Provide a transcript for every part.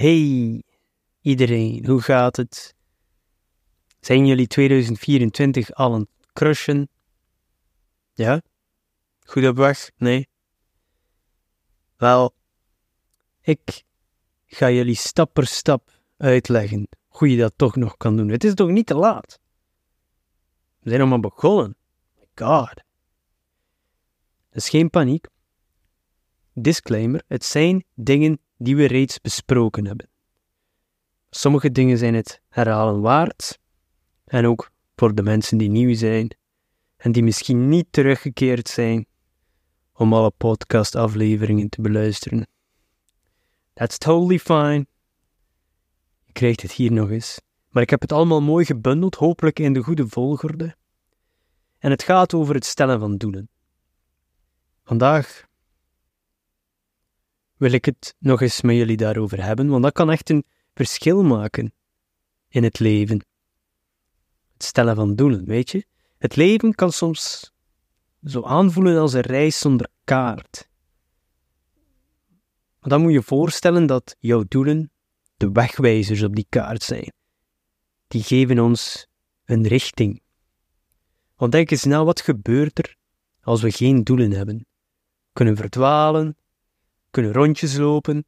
Hey iedereen, hoe gaat het? Zijn jullie 2024 al een crushen? Ja? Goed op weg? Nee? Wel, ik ga jullie stap per stap uitleggen hoe je dat toch nog kan doen. Het is toch niet te laat? We zijn maar begonnen. My god. Dus geen paniek. Disclaimer: het zijn dingen die we reeds besproken hebben. Sommige dingen zijn het herhalen waard, en ook voor de mensen die nieuw zijn en die misschien niet teruggekeerd zijn om alle podcastafleveringen te beluisteren. That's totally fine. Je krijgt het hier nog eens. Maar ik heb het allemaal mooi gebundeld, hopelijk in de goede volgorde. En het gaat over het stellen van doelen. Vandaag wil ik het nog eens met jullie daarover hebben, want dat kan echt een verschil maken in het leven. Het stellen van doelen, weet je? Het leven kan soms zo aanvoelen als een reis zonder kaart. Maar dan moet je voorstellen dat jouw doelen de wegwijzers op die kaart zijn. Die geven ons een richting. Want denk eens na, wat gebeurt er als we geen doelen hebben? Kunnen verdwalen, kunnen rondjes lopen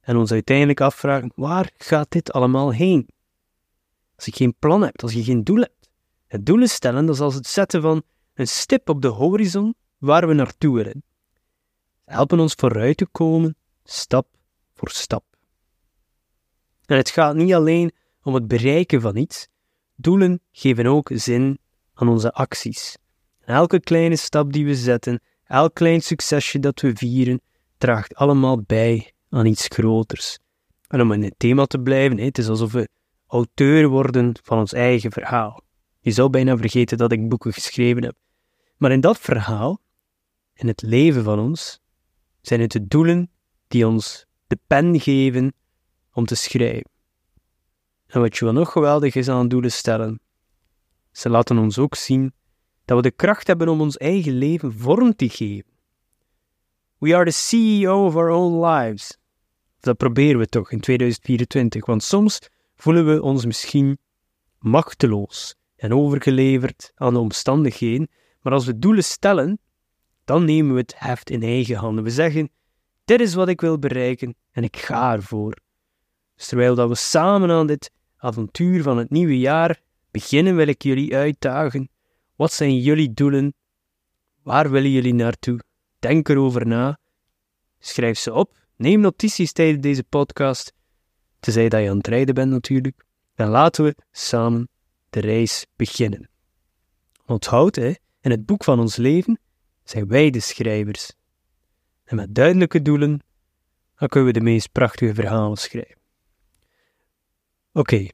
en ons uiteindelijk afvragen: waar gaat dit allemaal heen? Als je geen plan hebt, als je geen doel hebt. Het doelen stellen, dat is als het zetten van een stip op de horizon waar we naartoe willen. Ze helpen ons vooruit te komen, stap voor stap. En het gaat niet alleen om het bereiken van iets, doelen geven ook zin aan onze acties. En elke kleine stap die we zetten, elk klein succesje dat we vieren, draagt allemaal bij aan iets groters. En om in het thema te blijven, het is alsof we auteur worden van ons eigen verhaal. Je zou bijna vergeten dat ik boeken geschreven heb. Maar in dat verhaal, in het leven van ons, zijn het de doelen die ons de pen geven om te schrijven. En wat je wel nog geweldig is aan doelen stellen, ze laten ons ook zien dat we de kracht hebben om ons eigen leven vorm te geven. We are the CEO of our own lives. Dat proberen we toch in 2024, want soms voelen we ons misschien machteloos en overgeleverd aan de omstandigheden, maar als we doelen stellen, dan nemen we het heft in eigen handen. We zeggen: Dit is wat ik wil bereiken en ik ga ervoor. Dus terwijl dat we samen aan dit avontuur van het nieuwe jaar beginnen, wil ik jullie uitdagen. Wat zijn jullie doelen? Waar willen jullie naartoe? Denk erover na. Schrijf ze op. Neem notities tijdens deze podcast. Tenzij dat je aan het rijden bent natuurlijk. En laten we samen de reis beginnen. Onthoud, hè, in het boek van ons leven zijn wij de schrijvers. En met duidelijke doelen, dan kunnen we de meest prachtige verhalen schrijven. Oké,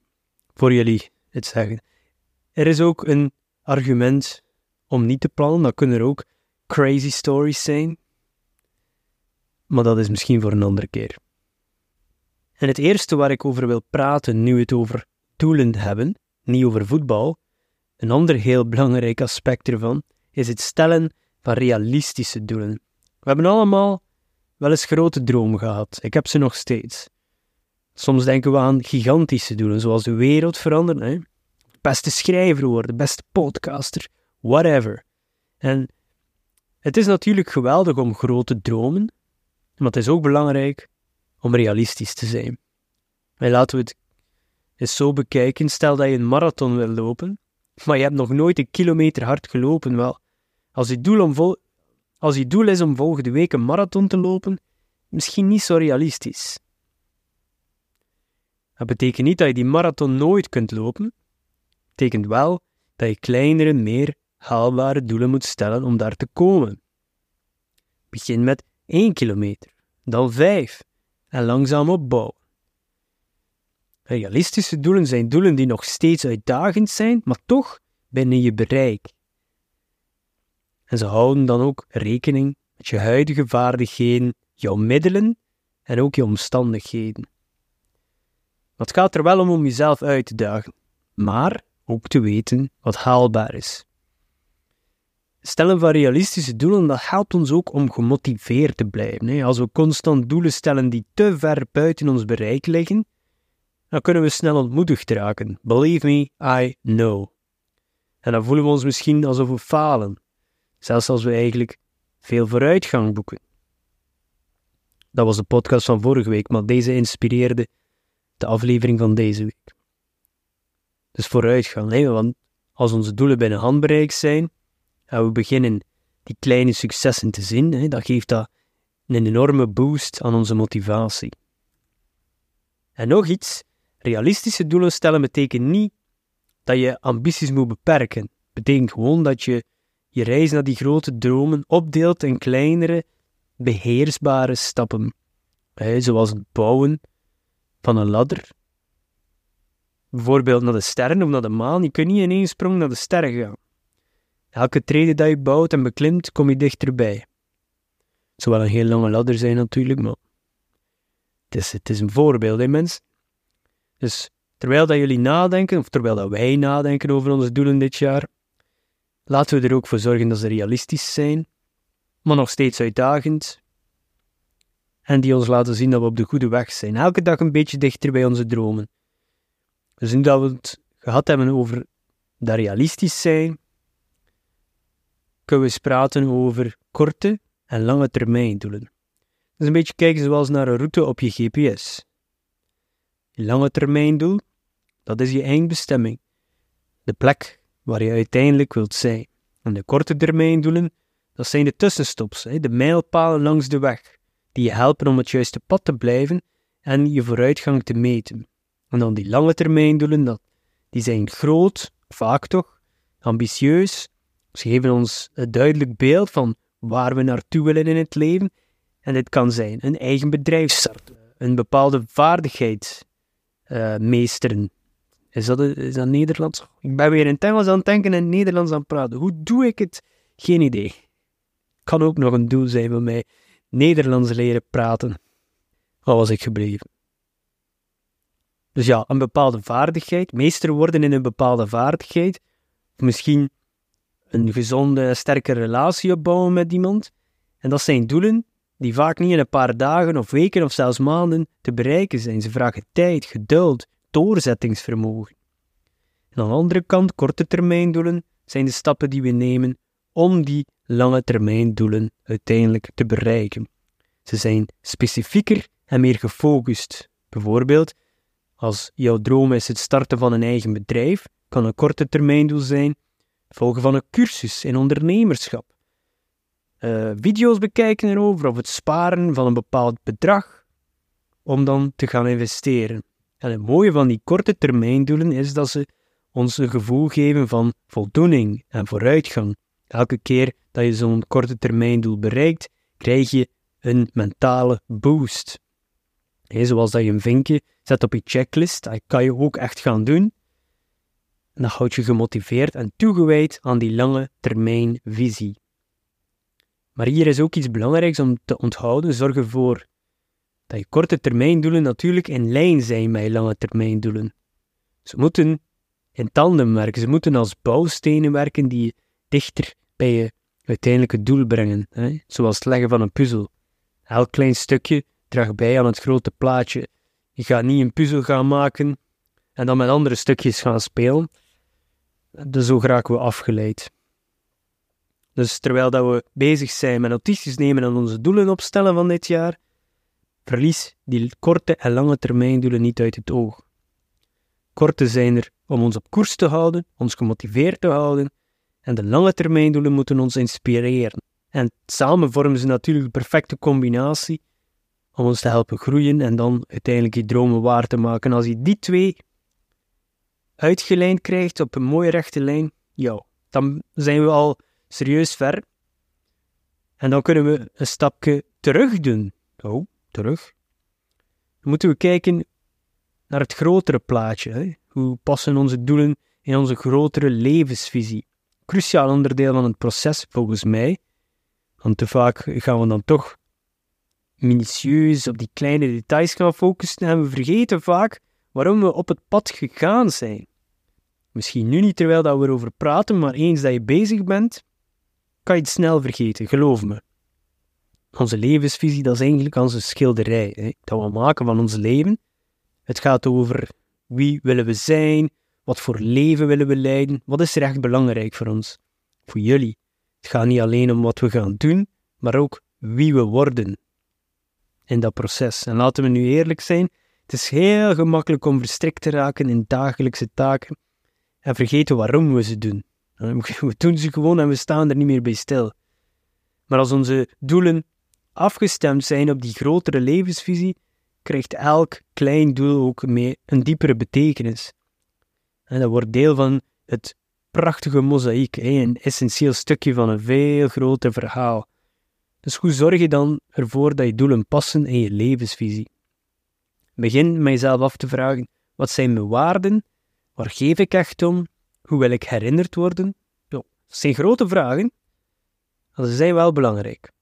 voor jullie het zeggen. Er is ook een argument om niet te plannen. Dat kunnen er ook crazy stories zijn. Maar dat is misschien voor een andere keer. En het eerste waar ik over wil praten, nu we het over doelen hebben, niet over voetbal, een ander heel belangrijk aspect ervan, is het stellen van realistische doelen. We hebben allemaal wel eens grote dromen gehad. Ik heb ze nog steeds. Soms denken we aan gigantische doelen, zoals de wereld veranderen, beste schrijver worden, beste podcaster, whatever. En het is natuurlijk geweldig om grote dromen, maar het is ook belangrijk om realistisch te zijn. En laten we het eens zo bekijken. Stel dat je een marathon wil lopen, maar je hebt nog nooit een kilometer hard gelopen. Wel, als je doel, om vol als je doel is om volgende week een marathon te lopen, misschien niet zo realistisch. Dat betekent niet dat je die marathon nooit kunt lopen. Het betekent wel dat je kleinere, meer haalbare doelen moet stellen om daar te komen. Begin met 1 kilometer, dan 5 en langzaam opbouwen. Realistische doelen zijn doelen die nog steeds uitdagend zijn, maar toch binnen je bereik. En ze houden dan ook rekening met je huidige vaardigheden, jouw middelen en ook je omstandigheden. het gaat er wel om om jezelf uit te dagen, maar ook te weten wat haalbaar is. Stellen van realistische doelen, dat helpt ons ook om gemotiveerd te blijven. Als we constant doelen stellen die te ver buiten ons bereik liggen, dan kunnen we snel ontmoedigd raken. Believe me, I know. En dan voelen we ons misschien alsof we falen, zelfs als we eigenlijk veel vooruitgang boeken. Dat was de podcast van vorige week, maar deze inspireerde de aflevering van deze week. Dus vooruitgang, hè? want als onze doelen binnen handbereik zijn en we beginnen die kleine successen te zien, hè, dan geeft dat een enorme boost aan onze motivatie. En nog iets, realistische doelen stellen betekent niet dat je ambities moet beperken. Het betekent gewoon dat je je reis naar die grote dromen opdeelt in kleinere, beheersbare stappen. zoals het bouwen van een ladder. Bijvoorbeeld naar de sterren of naar de maan. Je kunt niet in één sprong naar de sterren gaan. Elke trede dat je bouwt en beklimt, kom je dichterbij. Het zou wel een heel lange ladder zijn natuurlijk, maar het is, het is een voorbeeld, hè mensen. Dus terwijl dat jullie nadenken, of terwijl dat wij nadenken over onze doelen dit jaar, laten we er ook voor zorgen dat ze realistisch zijn, maar nog steeds uitdagend. En die ons laten zien dat we op de goede weg zijn. Elke dag een beetje dichter bij onze dromen. Dus nu dat we het gehad hebben over dat realistisch zijn, kunnen we praten over korte en lange termijn doelen. Dus een beetje kijken zoals naar een route op je GPS. Je lange termijn doel, dat is je eindbestemming. De plek waar je uiteindelijk wilt zijn. En de korte termijn doelen, dat zijn de tussenstops, de mijlpalen langs de weg, die je helpen om het juiste pad te blijven en je vooruitgang te meten. En dan die lange termijn doelen, dat, die zijn groot, vaak toch, ambitieus. Ze geven ons een duidelijk beeld van waar we naartoe willen in het leven. En dit kan zijn een eigen bedrijf starten, een bepaalde vaardigheid uh, meesteren. Is dat, is dat Nederlands? Ik ben weer in het Engels aan het denken en Nederlands aan het praten. Hoe doe ik het? Geen idee. Kan ook nog een doel zijn voor mij. Nederlands leren praten. Waar was ik gebleven? Dus ja, een bepaalde vaardigheid, meester worden in een bepaalde vaardigheid, of misschien een gezonde, sterke relatie opbouwen met iemand. En dat zijn doelen die vaak niet in een paar dagen of weken of zelfs maanden te bereiken zijn. Ze vragen tijd, geduld, doorzettingsvermogen. En aan de andere kant, korte termijn doelen zijn de stappen die we nemen om die lange termijn doelen uiteindelijk te bereiken. Ze zijn specifieker en meer gefocust. Bijvoorbeeld, als jouw droom is het starten van een eigen bedrijf, kan een korte termijndoel zijn volgen van een cursus in ondernemerschap. Uh, video's bekijken erover of het sparen van een bepaald bedrag om dan te gaan investeren. En het mooie van die korte termijndoelen is dat ze ons een gevoel geven van voldoening en vooruitgang. Elke keer dat je zo'n korte termijndoel bereikt, krijg je een mentale boost. zoals dat je een vinkje zet op je checklist, dat kan je ook echt gaan doen. En dat houdt je gemotiveerd en toegewijd aan die lange termijn visie. Maar hier is ook iets belangrijks om te onthouden. Zorg ervoor dat je korte termijndoelen natuurlijk in lijn zijn met je lange termijndoelen. Ze moeten in tandem werken, ze moeten als bouwstenen werken die je dichter bij je uiteindelijke doel brengen, hè? zoals het leggen van een puzzel. Elk klein stukje draagt bij aan het grote plaatje. Je gaat niet een puzzel gaan maken en dan met andere stukjes gaan spelen. Dus zo raken we afgeleid. Dus terwijl dat we bezig zijn met notities nemen en onze doelen opstellen van dit jaar, verlies die korte en lange termijn doelen niet uit het oog. Korte zijn er om ons op koers te houden, ons gemotiveerd te houden, en de lange termijn doelen moeten ons inspireren. En samen vormen ze natuurlijk de perfecte combinatie om ons te helpen groeien en dan uiteindelijk je dromen waar te maken. Als je die twee uitgelijnd krijgt op een mooie rechte lijn, ja, dan zijn we al serieus ver. En dan kunnen we een stapje terug doen. Oh, terug. Dan moeten we kijken naar het grotere plaatje. Hè? Hoe passen onze doelen in onze grotere levensvisie? Cruciaal onderdeel van het proces, volgens mij. Want te vaak gaan we dan toch minutieus op die kleine details gaan focussen en we vergeten vaak waarom we op het pad gegaan zijn. Misschien nu niet terwijl dat we erover praten, maar eens dat je bezig bent, kan je het snel vergeten, geloof me. Onze levensvisie, dat is eigenlijk onze schilderij, hè, dat we maken van ons leven. Het gaat over wie willen we zijn, wat voor leven willen we leiden, wat is er echt belangrijk voor ons, voor jullie. Het gaat niet alleen om wat we gaan doen, maar ook wie we worden in dat proces. En laten we nu eerlijk zijn, het is heel gemakkelijk om verstrikt te raken in dagelijkse taken en vergeten waarom we ze doen. We doen ze gewoon en we staan er niet meer bij stil. Maar als onze doelen afgestemd zijn op die grotere levensvisie, krijgt elk klein doel ook mee een diepere betekenis. En dat wordt deel van het prachtige mozaïek, een essentieel stukje van een veel groter verhaal. Dus hoe zorg je dan ervoor dat je doelen passen in je levensvisie? Begin met jezelf af te vragen: wat zijn mijn waarden? Waar geef ik echt om? Hoe wil ik herinnerd worden? dat zijn grote vragen, maar ze zijn wel belangrijk.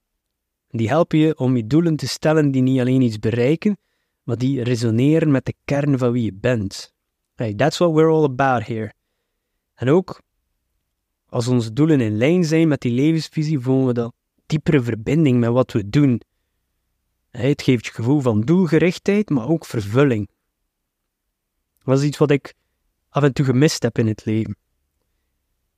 Die helpen je om je doelen te stellen die niet alleen iets bereiken, maar die resoneren met de kern van wie je bent. That's what we're all about here. En ook als onze doelen in lijn zijn met die levensvisie, voelen we dat diepere verbinding met wat we doen. Het geeft je gevoel van doelgerichtheid, maar ook vervulling. Dat is iets wat ik af en toe gemist heb in het leven.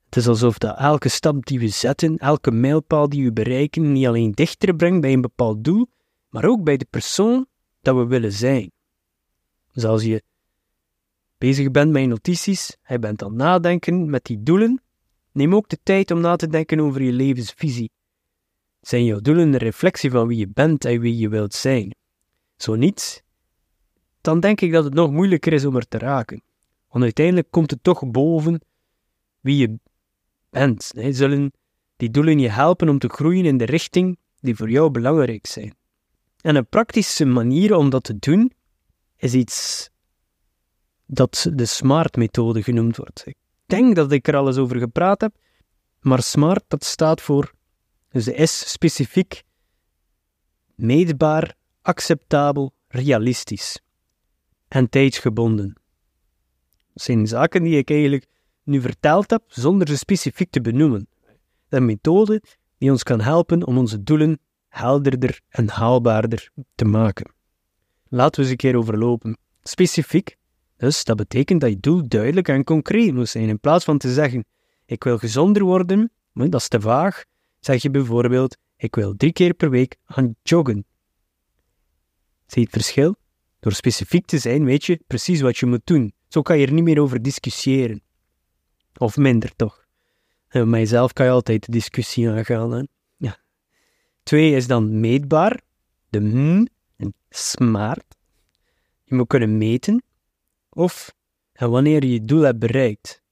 Het is alsof dat elke stap die we zetten, elke mijlpaal die we bereiken, niet alleen dichter brengt bij een bepaald doel, maar ook bij de persoon dat we willen zijn. Dus als je bezig bent met je notities, je bent aan het nadenken met die doelen, neem ook de tijd om na te denken over je levensvisie. Zijn jouw doelen een reflectie van wie je bent en wie je wilt zijn? Zo niet, dan denk ik dat het nog moeilijker is om er te raken. Want uiteindelijk komt het toch boven wie je bent. Zullen die doelen je helpen om te groeien in de richting die voor jou belangrijk zijn? En een praktische manier om dat te doen is iets dat de SMART-methode genoemd wordt. Ik denk dat ik er al eens over gepraat heb, maar SMART dat staat voor dus de S specifiek, meetbaar, acceptabel, realistisch en tijdsgebonden. Dat zijn zaken die ik eigenlijk nu verteld heb zonder ze specifiek te benoemen. Een methode die ons kan helpen om onze doelen helderder en haalbaarder te maken. Laten we eens een keer overlopen. Specifiek, dus dat betekent dat je doel duidelijk en concreet moet zijn. In plaats van te zeggen: Ik wil gezonder worden, dat is te vaag, zeg je bijvoorbeeld: Ik wil drie keer per week gaan joggen. Zie je het verschil? Door specifiek te zijn, weet je precies wat je moet doen. Zo kan je er niet meer over discussiëren. Of minder toch. En met mijzelf kan je altijd de discussie aangaan. Hè? Ja. Twee is dan meetbaar. De M en smart. Je moet kunnen meten. Of en wanneer je je doel hebt bereikt.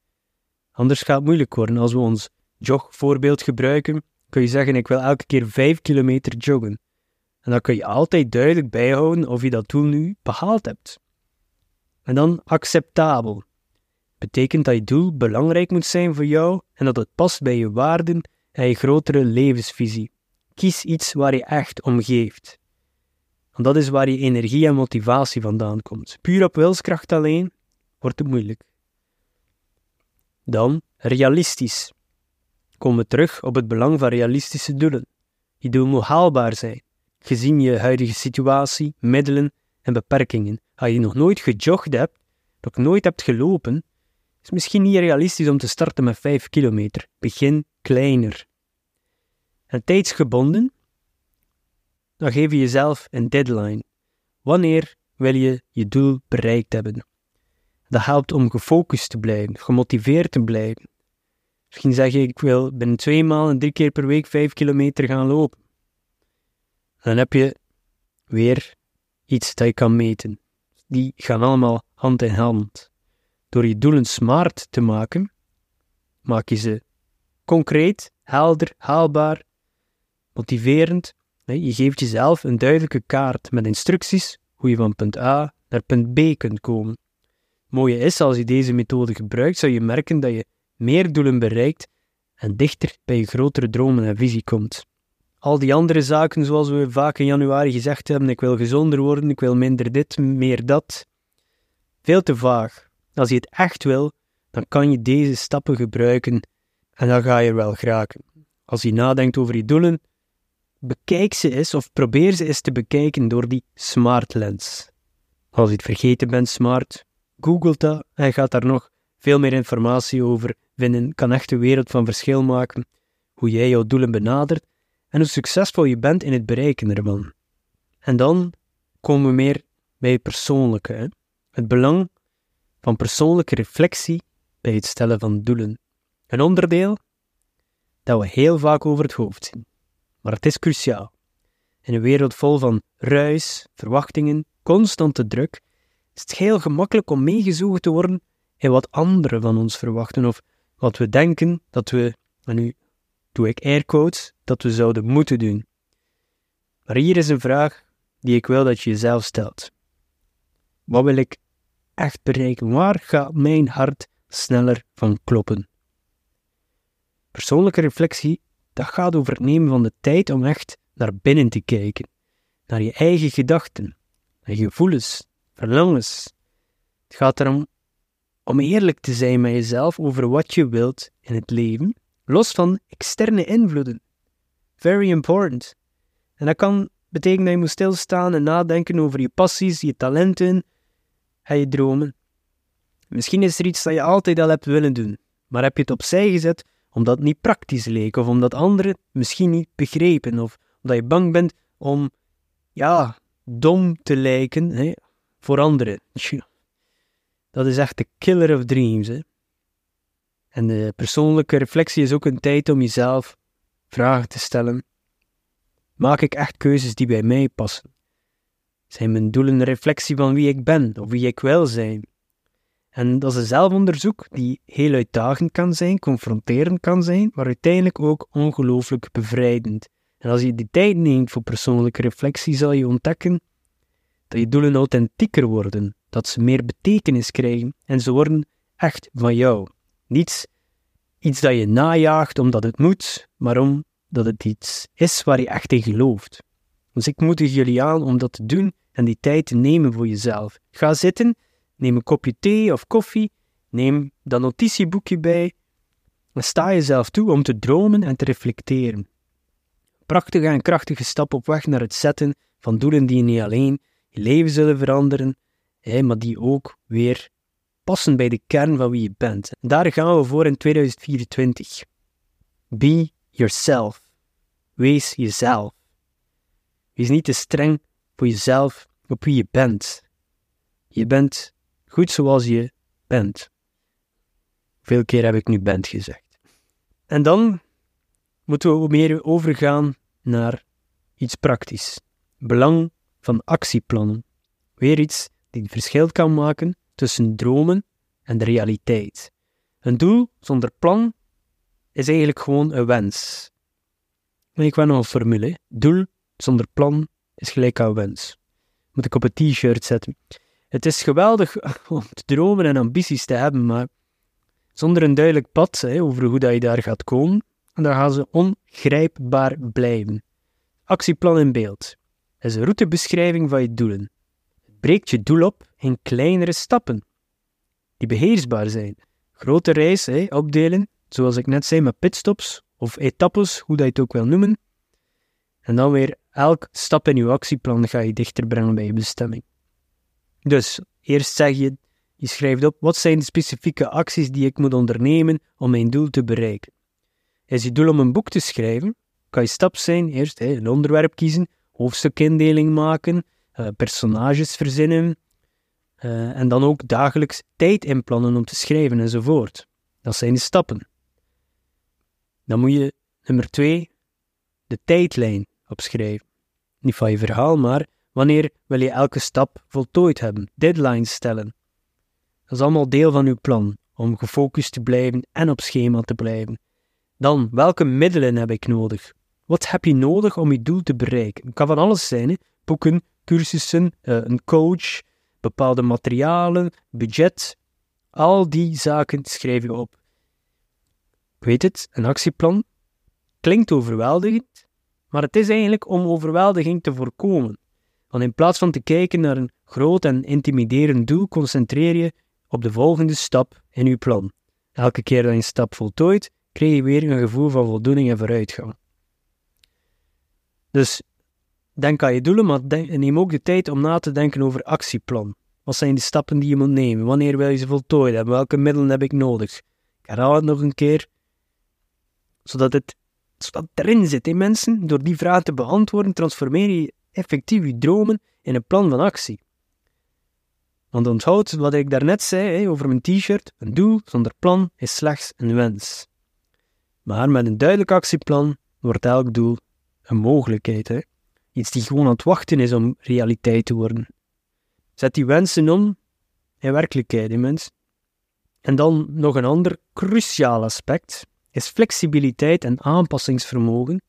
Anders gaat het moeilijk worden. Als we ons jogvoorbeeld gebruiken, kun je zeggen: Ik wil elke keer 5 kilometer joggen. En dan kun je altijd duidelijk bijhouden of je dat doel nu behaald hebt. En dan acceptabel. Betekent dat je doel belangrijk moet zijn voor jou en dat het past bij je waarden en je grotere levensvisie. Kies iets waar je echt om geeft. Want dat is waar je energie en motivatie vandaan komt. Puur op wilskracht alleen wordt het moeilijk. Dan realistisch. Komen we terug op het belang van realistische doelen. Je doel moet haalbaar zijn, gezien je huidige situatie, middelen en beperkingen. Als je nog nooit gejogd hebt, nog nooit hebt gelopen, is misschien niet realistisch om te starten met 5 kilometer. Begin kleiner. En tijdsgebonden, dan geef je jezelf een deadline. Wanneer wil je je doel bereikt hebben? Dat helpt om gefocust te blijven, gemotiveerd te blijven. Misschien zeg je, ik wil binnen twee maanden drie keer per week vijf kilometer gaan lopen. Dan heb je weer iets dat je kan meten. Die gaan allemaal hand in hand. Door je doelen smart te maken, maak je ze concreet, helder, haalbaar, motiverend. Je geeft jezelf een duidelijke kaart met instructies hoe je van punt A naar punt B kunt komen. Mooie is, als je deze methode gebruikt, zou je merken dat je meer doelen bereikt en dichter bij je grotere dromen en visie komt. Al die andere zaken, zoals we vaak in januari gezegd hebben, ik wil gezonder worden, ik wil minder dit, meer dat, veel te vaag. Als je het echt wil, dan kan je deze stappen gebruiken en dan ga je er wel geraken. als je nadenkt over je doelen, bekijk ze eens of probeer ze eens te bekijken door die smart lens. Als je het vergeten bent, smart, google dat en gaat daar nog veel meer informatie over vinden, kan echt een wereld van verschil maken, hoe jij jouw doelen benadert en hoe succesvol je bent in het bereiken ervan. En dan komen we meer bij het persoonlijke. Het belang van persoonlijke reflectie bij het stellen van doelen. Een onderdeel dat we heel vaak over het hoofd zien. Maar het is cruciaal. In een wereld vol van ruis, verwachtingen, constante druk, is het heel gemakkelijk om meegezogen te worden in wat anderen van ons verwachten of wat we denken dat we, en nu doe ik airquotes, dat we zouden moeten doen. Maar hier is een vraag die ik wil dat je jezelf stelt. Wat wil ik echt bereiken? Waar gaat mijn hart sneller van kloppen? Persoonlijke reflectie, dat gaat over het nemen van de tijd om echt naar binnen te kijken, naar je eigen gedachten, je gevoelens, verlangens. Het gaat erom om eerlijk te zijn met jezelf over wat je wilt in het leven, los van externe invloeden. Very important. En dat kan betekenen dat je moet stilstaan en nadenken over je passies, je talenten en je dromen. Misschien is er iets dat je altijd al hebt willen doen, maar heb je het opzij gezet omdat het niet praktisch leek, of omdat anderen misschien niet begrepen, of omdat je bang bent om, ja, dom te lijken hè, voor anderen. Dat is echt de killer of dreams. Hè. En de persoonlijke reflectie is ook een tijd om jezelf vragen te stellen. Maak ik echt keuzes die bij mij passen? Zijn mijn doelen een reflectie van wie ik ben of wie ik wil zijn? En dat is een zelfonderzoek die heel uitdagend kan zijn, confronterend kan zijn, maar uiteindelijk ook ongelooflijk bevrijdend. En als je die tijd neemt voor persoonlijke reflectie, zal je ontdekken dat je doelen authentieker worden, dat ze meer betekenis krijgen en ze worden echt van jou. Niets iets dat je najaagt omdat het moet, maar omdat het iets is waar je echt in gelooft. Dus ik moedig jullie aan om dat te doen en die tijd te nemen voor jezelf. Ga zitten, neem een kopje thee of koffie, neem dat notitieboekje bij en sta jezelf toe om te dromen en te reflecteren. Prachtige en krachtige stap op weg naar het zetten van doelen die niet alleen je leven zullen veranderen, maar die ook weer passen bij de kern van wie je bent. En daar gaan we voor in 2024. Be yourself. Wees jezelf. Wees niet te streng voor jezelf op wie je bent. Je bent goed zoals je bent. Veel keer heb ik nu bent gezegd. En dan moeten we meer overgaan naar iets praktisch. Belang van actieplannen. Weer iets die het verschil kan maken tussen dromen en de realiteit. Een doel zonder plan is eigenlijk gewoon een wens. ik wel nog een formule. Doel zonder plan is gelijk aan wens. Moet ik op een t-shirt zetten. Het is geweldig om te dromen en ambities te hebben, maar zonder een duidelijk pad hè, over hoe dat je daar gaat komen, dan gaan ze ongrijpbaar blijven. Actieplan in beeld is een routebeschrijving van je doelen. Het breekt je doel op in kleinere stappen, die beheersbaar zijn. Grote reis opdelen, zoals ik net zei met pitstops of etappes, hoe dat je het ook wil noemen. En dan weer elk stap in je actieplan ga je dichter brengen bij je bestemming. Dus eerst zeg je, je schrijft op wat zijn de specifieke acties die ik moet ondernemen om mijn doel te bereiken. Is je doel om een boek te schrijven, kan je stap zijn eerst een onderwerp kiezen, hoofdstukindeling maken, uh, personages verzinnen uh, en dan ook dagelijks tijd inplannen om te schrijven enzovoort. Dat zijn de stappen. Dan moet je nummer twee de tijdlijn opschrijven. Niet van je verhaal, maar Wanneer wil je elke stap voltooid hebben? Deadlines stellen. Dat is allemaal deel van uw plan om gefocust te blijven en op schema te blijven. Dan, welke middelen heb ik nodig? Wat heb je nodig om je doel te bereiken? Het kan van alles zijn: boeken, cursussen, eh, een coach, bepaalde materialen, budget. Al die zaken schrijf je op. Ik weet het, een actieplan klinkt overweldigend, maar het is eigenlijk om overweldiging te voorkomen. Want in plaats van te kijken naar een groot en intimiderend doel, concentreer je op de volgende stap in je plan. Elke keer dat je een stap voltooit, krijg je weer een gevoel van voldoening en vooruitgang. Dus denk aan je doelen, maar neem ook de tijd om na te denken over actieplan. Wat zijn de stappen die je moet nemen? Wanneer wil je ze voltooid hebben? Welke middelen heb ik nodig? Ik herhaal het nog een keer, zodat het, zodat erin zit in mensen. Door die vragen te beantwoorden, transformeer je effectief je dromen in een plan van actie. Want onthoud wat ik daarnet zei over mijn t-shirt: een doel zonder plan is slechts een wens. Maar met een duidelijk actieplan wordt elk doel een mogelijkheid. Iets die gewoon aan het wachten is om realiteit te worden. Zet die wensen om in werkelijkheid, mens. En dan nog een ander cruciaal aspect is flexibiliteit en aanpassingsvermogen,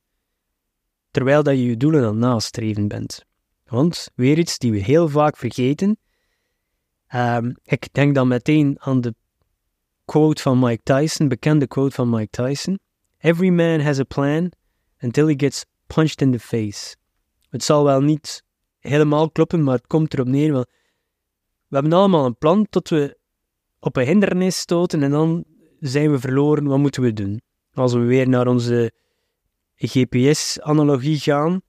terwijl dat je je doelen aan nastreven bent. Want, weer iets die we heel vaak vergeten, um, ik denk dan meteen aan de quote van Mike Tyson, bekende quote van Mike Tyson. Every man has a plan until he gets punched in the face. Het zal wel niet helemaal kloppen, maar het komt erop neer. Wel, we hebben allemaal een plan tot we op een hindernis stoten en dan zijn we verloren. Wat moeten we doen? Als we weer naar onze GPS-analogie gaan.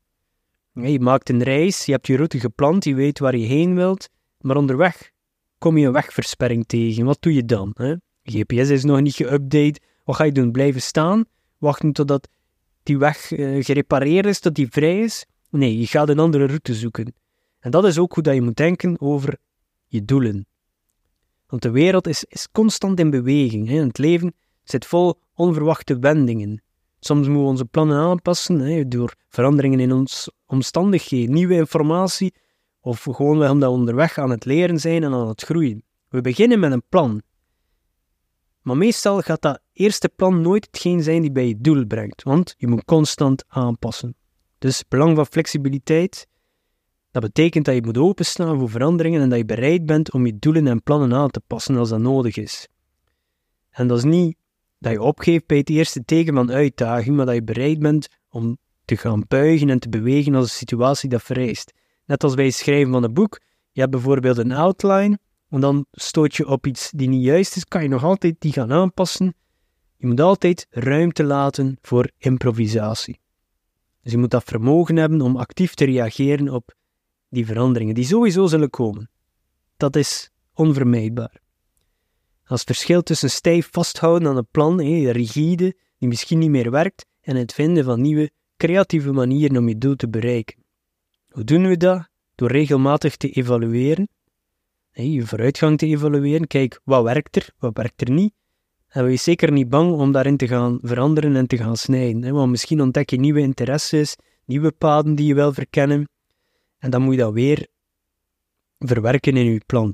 Je maakt een reis, je hebt je route gepland, je weet waar je heen wilt, maar onderweg kom je een wegversperring tegen. Wat doe je dan? Hè? GPS is nog niet geüpdate. Wat ga je doen? Blijven staan? Wachten totdat die weg uh, gerepareerd is, tot die vrij is? Nee, je gaat een andere route zoeken. En dat is ook hoe dat je moet denken over je doelen. Want de wereld is, is constant in beweging. Hè? Het leven zit vol onverwachte wendingen. Soms moeten we onze plannen aanpassen hè, door veranderingen in ons omstandigheden, nieuwe informatie, of gewoon omdat we onderweg aan het leren zijn en aan het groeien. We beginnen met een plan. Maar meestal gaat dat eerste plan nooit hetgeen zijn die bij je doel brengt, want je moet constant aanpassen. Dus het belang van flexibiliteit, dat betekent dat je moet openstaan voor veranderingen en dat je bereid bent om je doelen en plannen aan te passen als dat nodig is. En dat is niet dat je opgeeft bij het eerste teken van uitdaging, maar dat je bereid bent om te gaan buigen en te bewegen als de situatie dat vereist. Net als bij het schrijven van een boek. Je hebt bijvoorbeeld een outline, en dan stoot je op iets die niet juist is, kan je nog altijd die gaan aanpassen. Je moet altijd ruimte laten voor improvisatie. Dus je moet dat vermogen hebben om actief te reageren op die veranderingen, die sowieso zullen komen. Dat is onvermijdbaar. Als verschil tussen stijf vasthouden aan een plan, rigide, die misschien niet meer werkt, en het vinden van nieuwe, creatieve manieren om je doel te bereiken. Hoe doen we dat? Door regelmatig te evalueren, je vooruitgang te evalueren. Kijk, wat werkt er, wat werkt er niet. En wees zeker niet bang om daarin te gaan veranderen en te gaan snijden. Want misschien ontdek je nieuwe interesses, nieuwe paden die je wil verkennen. En dan moet je dat weer verwerken in je plan.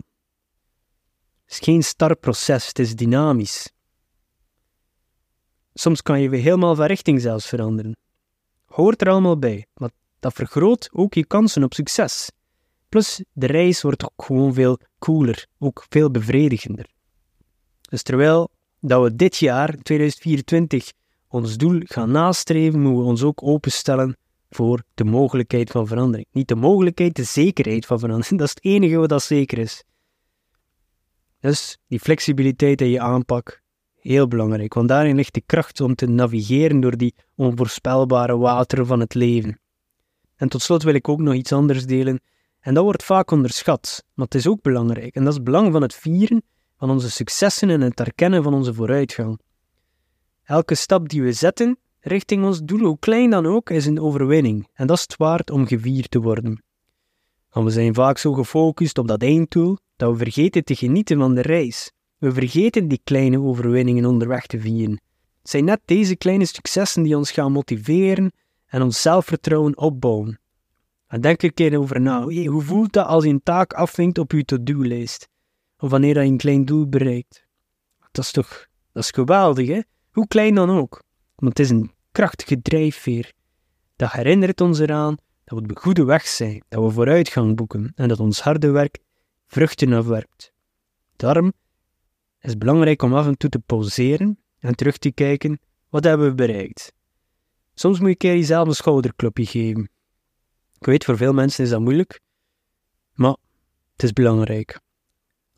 Het is geen start proces, het is dynamisch. Soms kan je weer helemaal van richting zelfs veranderen. Hoort er allemaal bij, maar dat vergroot ook je kansen op succes. Plus, de reis wordt ook gewoon veel cooler, ook veel bevredigender. Dus terwijl dat we dit jaar, 2024, ons doel gaan nastreven, moeten we ons ook openstellen voor de mogelijkheid van verandering. Niet de mogelijkheid, de zekerheid van verandering. Dat is het enige wat dat zeker is. Dus die flexibiliteit in je aanpak, heel belangrijk, want daarin ligt de kracht om te navigeren door die onvoorspelbare wateren van het leven. En tot slot wil ik ook nog iets anders delen, en dat wordt vaak onderschat, maar het is ook belangrijk, en dat is het belang van het vieren van onze successen en het erkennen van onze vooruitgang. Elke stap die we zetten richting ons doel, hoe klein dan ook, is een overwinning, en dat is het waard om gevierd te worden. Want we zijn vaak zo gefocust op dat einddoel dat we vergeten te genieten van de reis. We vergeten die kleine overwinningen onderweg te vieren. Het zijn net deze kleine successen die ons gaan motiveren en ons zelfvertrouwen opbouwen. En denk er een keer over na. hoe voelt dat als je een taak afvinkt op je to-do-lijst? Of wanneer je een klein doel bereikt? Dat is toch dat is geweldig, hè? Hoe klein dan ook. Want het is een krachtige drijfveer. Dat herinnert ons eraan dat we op de goede weg zijn, dat we vooruitgang boeken en dat ons harde werk vruchten afwerpt. Daarom is het belangrijk om af en toe te pauzeren en terug te kijken wat hebben we bereikt. Soms moet je keer jezelf een schouderklopje geven. Ik weet, voor veel mensen is dat moeilijk, maar het is belangrijk.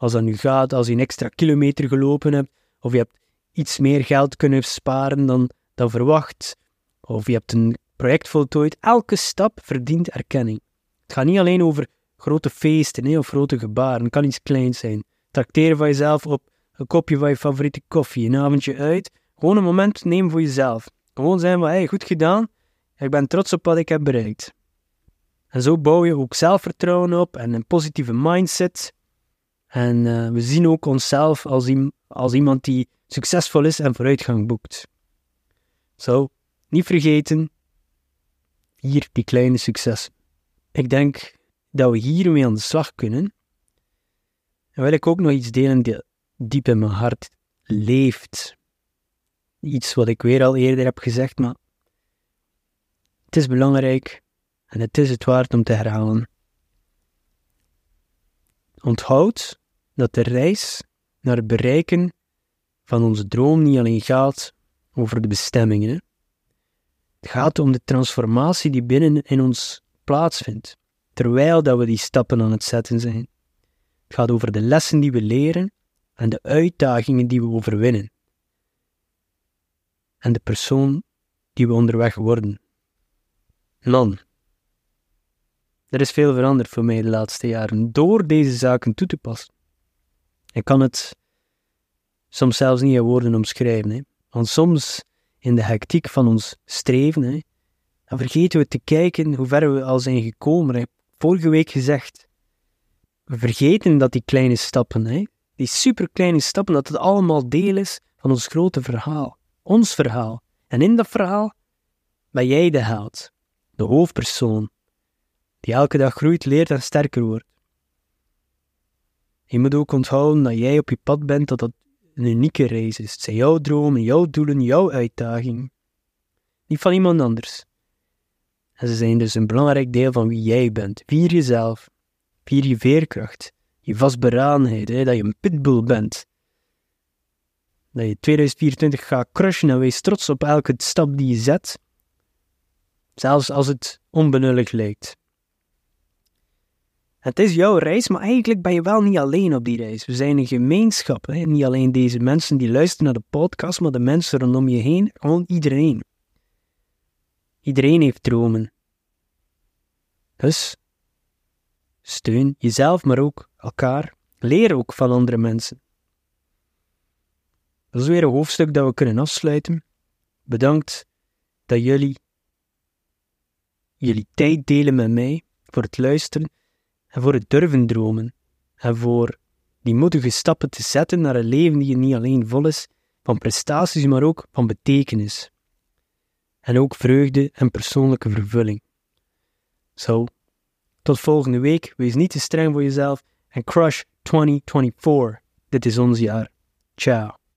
Als dat nu gaat, als je een extra kilometer gelopen hebt, of je hebt iets meer geld kunnen sparen dan, verwacht, of je hebt een project voltooid. Elke stap verdient erkenning. Het gaat niet alleen over grote feesten of grote gebaren. Het kan iets kleins zijn. Tracteren van jezelf op een kopje van je favoriete koffie, een avondje uit. Gewoon een moment nemen voor jezelf. Gewoon zijn van, hey, goed gedaan. Ik ben trots op wat ik heb bereikt. En zo bouw je ook zelfvertrouwen op en een positieve mindset. En uh, we zien ook onszelf als, als iemand die succesvol is en vooruitgang boekt. Zo, niet vergeten, hier die kleine successen. Ik denk dat we hiermee aan de slag kunnen. En wil ik ook nog iets delen die diep in mijn hart leeft. Iets wat ik weer al eerder heb gezegd, maar het is belangrijk en het is het waard om te herhalen. Onthoud dat de reis naar het bereiken van onze droom niet alleen gaat over de bestemmingen. Het gaat om de transformatie die binnen in ons plaatsvindt, terwijl dat we die stappen aan het zetten zijn. Het gaat over de lessen die we leren en de uitdagingen die we overwinnen. En de persoon die we onderweg worden. Man, er is veel veranderd voor mij de laatste jaren door deze zaken toe te passen. Ik kan het soms zelfs niet in woorden omschrijven, hè. want soms in de hectiek van ons streven, hè, dan vergeten we te kijken hoe ver we al zijn gekomen. Hè. Vorige week gezegd, we vergeten dat die kleine stappen, hè, die superkleine stappen, dat het allemaal deel is van ons grote verhaal, ons verhaal. En in dat verhaal ben jij de held, de hoofdpersoon, die elke dag groeit, leert en sterker wordt. Je moet ook onthouden dat jij op je pad bent, dat dat een unieke reis is. Het zijn jouw dromen, jouw doelen, jouw uitdagingen. Niet van iemand anders. En ze zijn dus een belangrijk deel van wie jij bent. Vier jezelf. Vier je veerkracht. Je vastberadenheid. Hè, dat je een pitbull bent. Dat je 2024 gaat crushen en wees trots op elke stap die je zet. Zelfs als het onbenullig lijkt. Het is jouw reis, maar eigenlijk ben je wel niet alleen op die reis. We zijn een gemeenschap. Hè? Niet alleen deze mensen die luisteren naar de podcast, maar de mensen rondom je heen. Gewoon iedereen. Iedereen heeft dromen. Dus steun jezelf, maar ook elkaar. Leer ook van andere mensen. Dat is weer een hoofdstuk dat we kunnen afsluiten. Bedankt dat jullie jullie tijd delen met mij voor het luisteren en voor het durven dromen en voor die moedige stappen te zetten naar een leven die niet alleen vol is van prestaties, maar ook van betekenis. En ook vreugde en persoonlijke vervulling. Zo, tot volgende week. Wees niet te streng voor jezelf en crush 2024. Dit is ons jaar. Ciao.